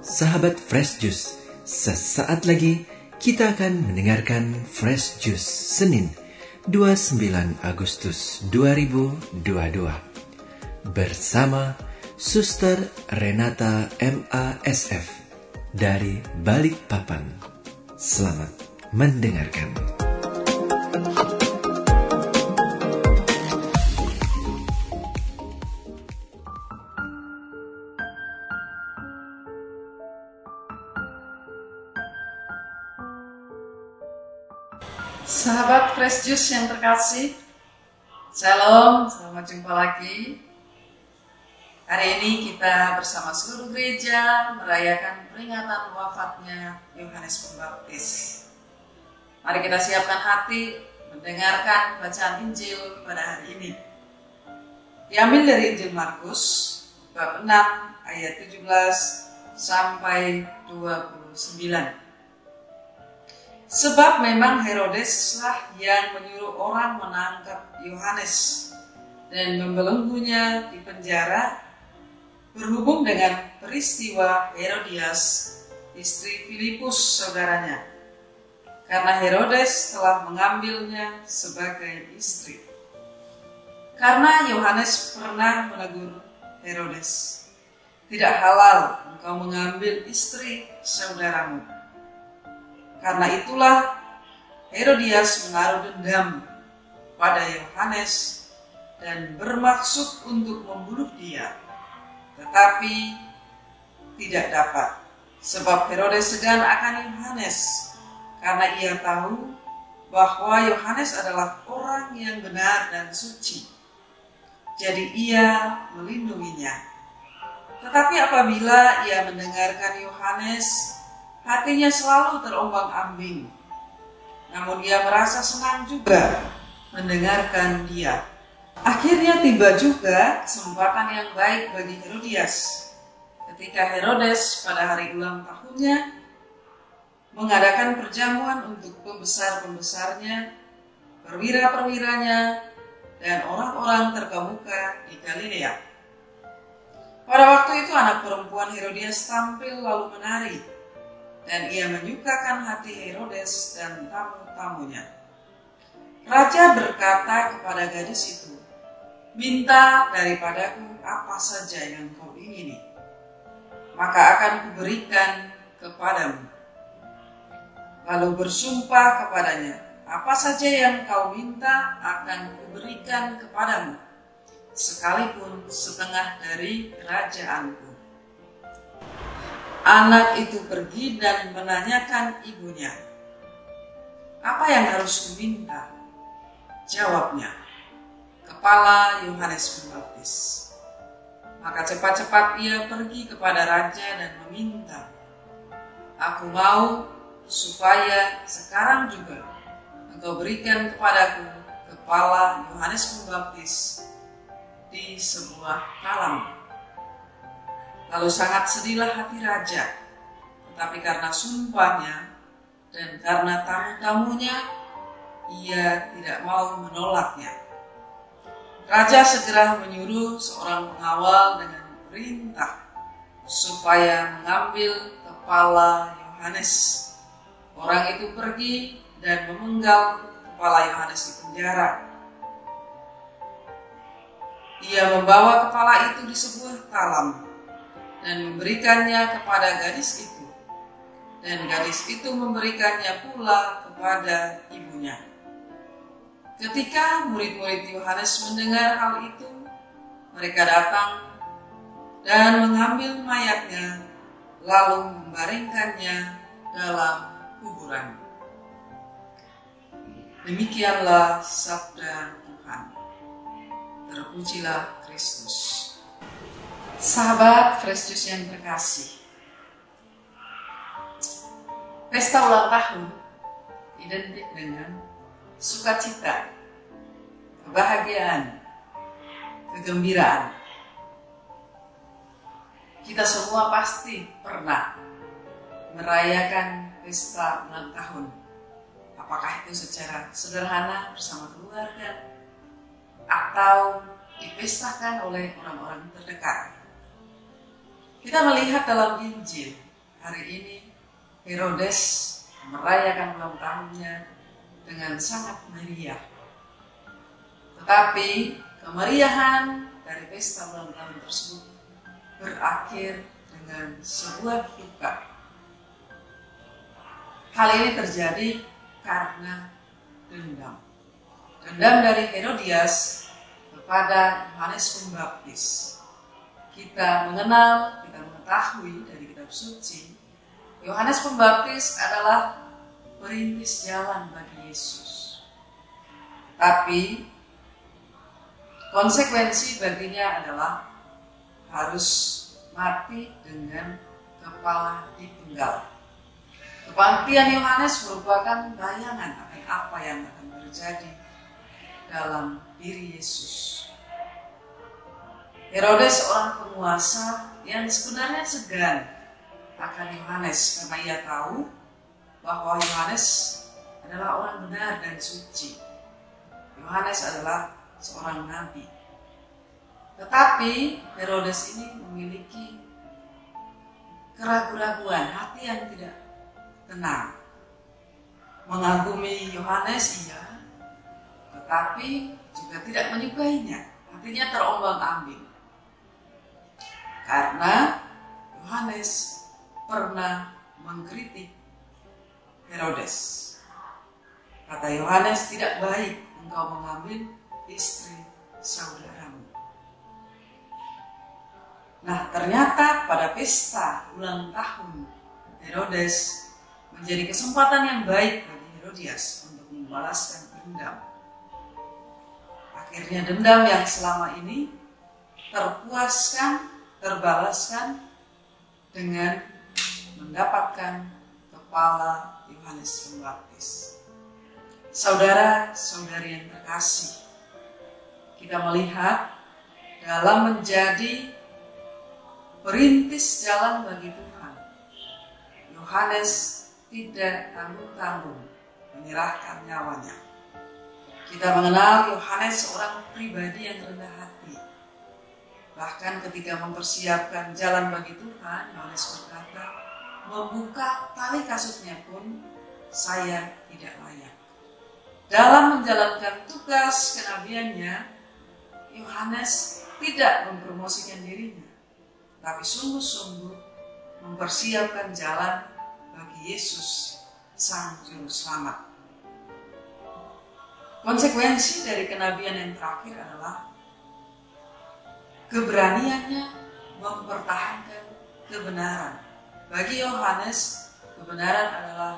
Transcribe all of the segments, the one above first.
Sahabat Fresh Juice, sesaat lagi kita akan mendengarkan Fresh Juice Senin 29 Agustus 2022 bersama Suster Renata MASF dari Balikpapan. Selamat mendengarkan. Juice yang terkasih, Shalom, selamat jumpa lagi. Hari ini kita bersama seluruh gereja merayakan peringatan wafatnya Yohanes Pembaptis. Mari kita siapkan hati mendengarkan bacaan Injil pada hari ini. Diambil dari Injil Markus bab 6 ayat 17 sampai 29. Sebab memang Herodeslah yang menyuruh orang menangkap Yohanes dan membelenggunya di penjara berhubung dengan peristiwa Herodias, istri Filipus saudaranya. Karena Herodes telah mengambilnya sebagai istri. Karena Yohanes pernah menegur Herodes, tidak halal engkau mengambil istri saudaramu karena itulah Herodias menaruh dendam pada Yohanes dan bermaksud untuk membunuh dia. Tetapi tidak dapat sebab Herodes segan akan Yohanes karena ia tahu bahwa Yohanes adalah orang yang benar dan suci. Jadi ia melindunginya. Tetapi apabila ia mendengarkan Yohanes hatinya selalu terombang-ambing. Namun ia merasa senang juga mendengarkan dia. Akhirnya tiba juga kesempatan yang baik bagi Herodias. Ketika Herodes pada hari ulang tahunnya mengadakan perjamuan untuk pembesar-pembesarnya, perwira-perwiranya, dan orang-orang terkemuka di Galilea. Pada waktu itu anak perempuan Herodias tampil lalu menari dan ia menyukakan hati Herodes dan tamu-tamunya. Raja berkata kepada gadis itu, Minta daripadaku apa saja yang kau ingini, maka akan kuberikan kepadamu. Lalu bersumpah kepadanya, apa saja yang kau minta akan kuberikan kepadamu, sekalipun setengah dari kerajaanku Anak itu pergi dan menanyakan ibunya, "Apa yang harus kuminta?" Jawabnya, "Kepala Yohanes Pembaptis." Maka cepat-cepat ia pergi kepada raja dan meminta, "Aku mau supaya sekarang juga engkau berikan kepadaku kepala Yohanes Pembaptis di sebuah talam." Lalu sangat sedihlah hati raja, tetapi karena sumpahnya dan karena tamu-tamunya, ia tidak mau menolaknya. Raja segera menyuruh seorang pengawal dengan perintah supaya mengambil kepala Yohanes. Orang itu pergi dan memenggal kepala Yohanes di penjara. Ia membawa kepala itu di sebuah talam dan memberikannya kepada gadis itu. Dan gadis itu memberikannya pula kepada ibunya. Ketika murid-murid Yohanes mendengar hal itu, mereka datang dan mengambil mayatnya, lalu membaringkannya dalam kuburan. Demikianlah sabda Tuhan. Terpujilah Kristus. Sahabat Juice yang terkasih, pesta ulang tahun identik dengan sukacita, kebahagiaan, kegembiraan. Kita semua pasti pernah merayakan pesta ulang tahun. Apakah itu secara sederhana bersama keluarga, atau dipestakan oleh orang-orang terdekat. Kita melihat dalam Injil hari ini Herodes merayakan ulang tahunnya dengan sangat meriah. Tetapi kemeriahan dari pesta ulang tahun tersebut berakhir dengan sebuah duka. Hal ini terjadi karena dendam. Dendam dari Herodias kepada Yohanes Pembaptis. Kita mengenal, kita mengetahui dari kitab suci, Yohanes Pembaptis adalah perintis jalan bagi Yesus. Tapi konsekuensi baginya adalah harus mati dengan kepala dipenggal. Kematian Yohanes merupakan bayangan akan apa yang akan terjadi dalam diri Yesus. Herodes seorang penguasa yang sebenarnya segan akan Yohanes karena ia tahu bahwa Yohanes adalah orang benar dan suci. Yohanes adalah seorang nabi. Tetapi Herodes ini memiliki keraguan-raguan, hati yang tidak tenang. Mengagumi Yohanes iya, tetapi juga tidak menyukainya. Hatinya terombang-ambing. Karena Yohanes pernah mengkritik Herodes. Kata Yohanes, tidak baik engkau mengambil istri saudaramu. Nah, ternyata pada pesta ulang tahun Herodes menjadi kesempatan yang baik bagi Herodias untuk membalaskan dendam. Akhirnya dendam yang selama ini terpuaskan, terbalaskan dengan mendapatkan kepala Yohanes Pembaptis. Saudara-saudari yang terkasih, kita melihat dalam menjadi perintis jalan bagi Tuhan, Yohanes tidak tanggung-tanggung menyerahkan nyawanya. Kita mengenal Yohanes seorang pribadi yang rendah hati. Bahkan ketika mempersiapkan jalan bagi Tuhan, Yohanes berkata, membuka tali kasutnya pun saya tidak layak. Dalam menjalankan tugas kenabiannya, Yohanes tidak mempromosikan dirinya, tapi sungguh-sungguh mempersiapkan jalan bagi Yesus, Sang Juru Selamat. Konsekuensi dari kenabian yang terakhir adalah keberaniannya mempertahankan kebenaran. Bagi Yohanes, kebenaran adalah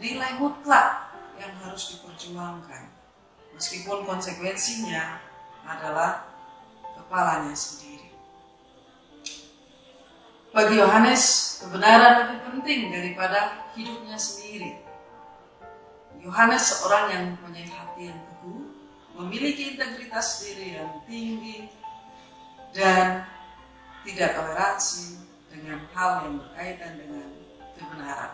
nilai mutlak yang harus diperjuangkan, meskipun konsekuensinya adalah kepalanya sendiri. Bagi Yohanes, kebenaran lebih penting daripada hidupnya sendiri. Yohanes seorang yang mempunyai hati yang teguh, memiliki integritas diri yang tinggi, dan tidak toleransi dengan hal yang berkaitan dengan kebenaran.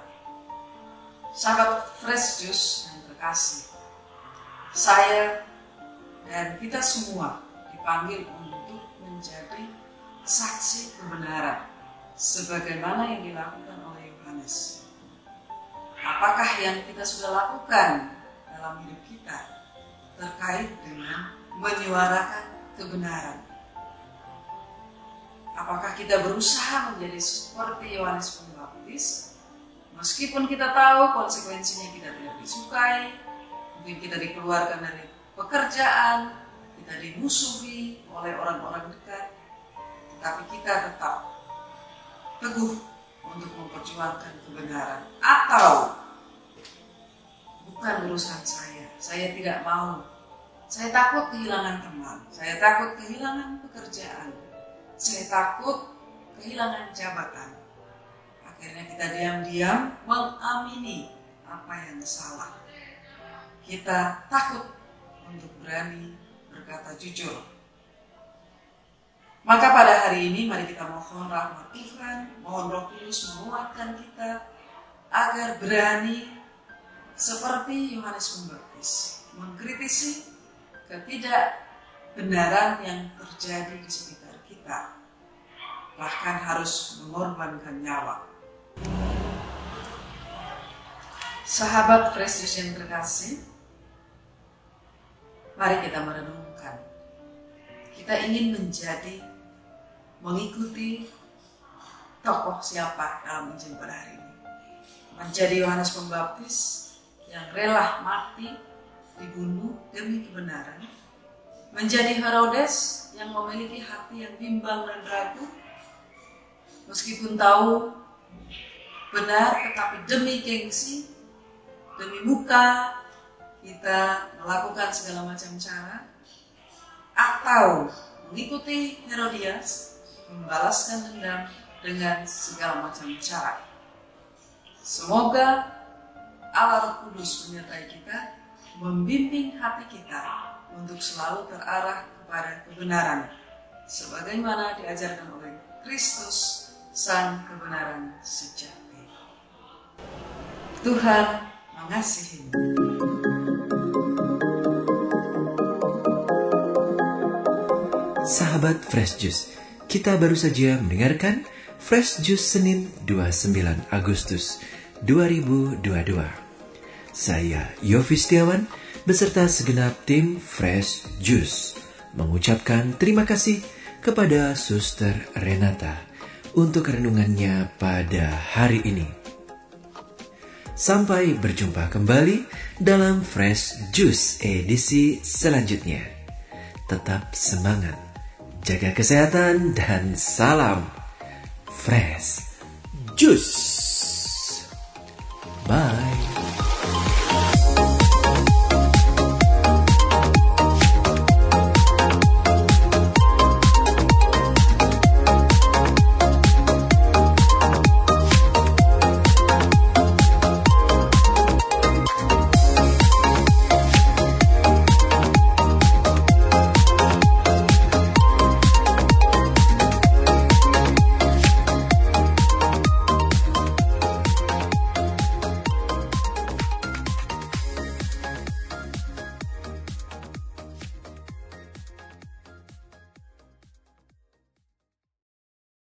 Sahabat Fresh Juice yang terkasih, saya dan kita semua dipanggil untuk menjadi saksi kebenaran sebagaimana yang dilakukan oleh Yohanes. Apakah yang kita sudah lakukan dalam hidup kita terkait dengan menyuarakan kebenaran? Apakah kita berusaha menjadi seperti Yohanes Pembaptis? Meskipun kita tahu konsekuensinya kita tidak disukai, mungkin kita dikeluarkan dari pekerjaan, kita dimusuhi oleh orang-orang dekat, tetapi kita tetap teguh untuk memperjuangkan kebenaran. Atau bukan urusan saya, saya tidak mau. Saya takut kehilangan teman, saya takut kehilangan pekerjaan, saya takut kehilangan jabatan. Akhirnya kita diam-diam mengamini apa yang salah. Kita takut untuk berani berkata jujur. Maka pada hari ini mari kita mohon rahmat Tuhan, mohon roh kudus menguatkan kita agar berani seperti Yohanes Pembaptis mengkritisi ketidak kebenaran yang terjadi di sekitar bahkan harus mengorbankan nyawa. Sahabat Juice yang terkasih, mari kita merenungkan. Kita ingin menjadi, mengikuti tokoh siapa dalam Injil pada hari ini. Menjadi Yohanes Pembaptis yang rela mati, dibunuh demi kebenaran. Menjadi Herodes yang memiliki hati yang bimbang dan ragu, meskipun tahu benar tetapi demi gengsi demi muka kita melakukan segala macam cara atau mengikuti Herodias membalaskan dendam dengan segala macam cara. Semoga Allah Kudus menyertai kita, membimbing hati kita untuk selalu terarah kepada kebenaran, sebagaimana diajarkan oleh Kristus, Sang Kebenaran Sejati. Tuhan mengasihi. Sahabat Fresh Juice, kita baru saja mendengarkan Fresh Juice Senin 29 Agustus 2022. Saya Yofi Setiawan beserta segenap tim Fresh Juice mengucapkan terima kasih kepada Suster Renata untuk renungannya pada hari ini. Sampai berjumpa kembali dalam Fresh Juice edisi selanjutnya. Tetap semangat, jaga kesehatan, dan salam Fresh Juice. Bye.